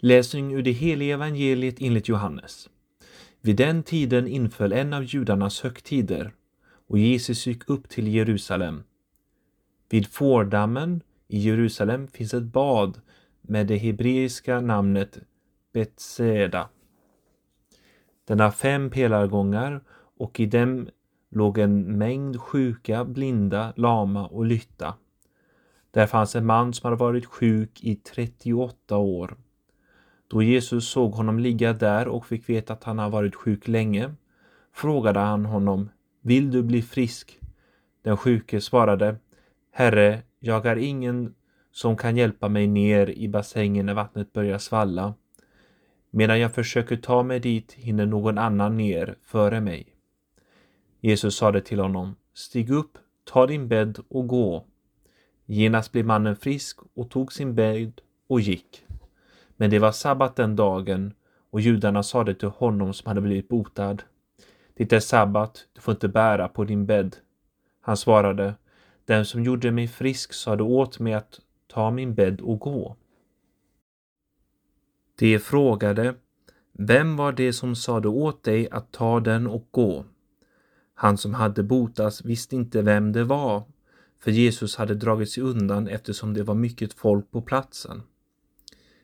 Läsning ur det heliga evangeliet enligt Johannes. Vid den tiden inföll en av judarnas högtider och Jesus gick upp till Jerusalem. Vid fårdammen i Jerusalem finns ett bad med det hebreiska namnet Betseda. Den har fem pelargångar och i dem låg en mängd sjuka, blinda, lama och lytta. Där fanns en man som hade varit sjuk i 38 år. Då Jesus såg honom ligga där och fick veta att han har varit sjuk länge frågade han honom Vill du bli frisk? Den sjuke svarade Herre, jag har ingen som kan hjälpa mig ner i bassängen när vattnet börjar svalla. Medan jag försöker ta mig dit hinner någon annan ner före mig. Jesus sade till honom Stig upp, ta din bädd och gå. Genast blev mannen frisk och tog sin bädd och gick. Men det var sabbat den dagen och judarna sade till honom som hade blivit botad. Det är sabbat, du får inte bära på din bädd. Han svarade, den som gjorde mig frisk sade åt mig att ta min bädd och gå. De frågade, vem var det som sade åt dig att ta den och gå? Han som hade botats visste inte vem det var, för Jesus hade dragit sig undan eftersom det var mycket folk på platsen.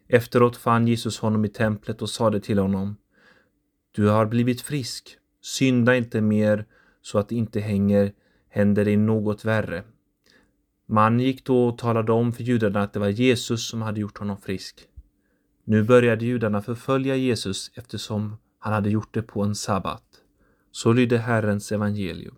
Efteråt fann Jesus honom i templet och sade till honom Du har blivit frisk, synda inte mer så att det inte hänger, händer dig något värre. Man gick då och talade om för judarna att det var Jesus som hade gjort honom frisk. Nu började judarna förfölja Jesus eftersom han hade gjort det på en sabbat. Så lydde Herrens evangelium.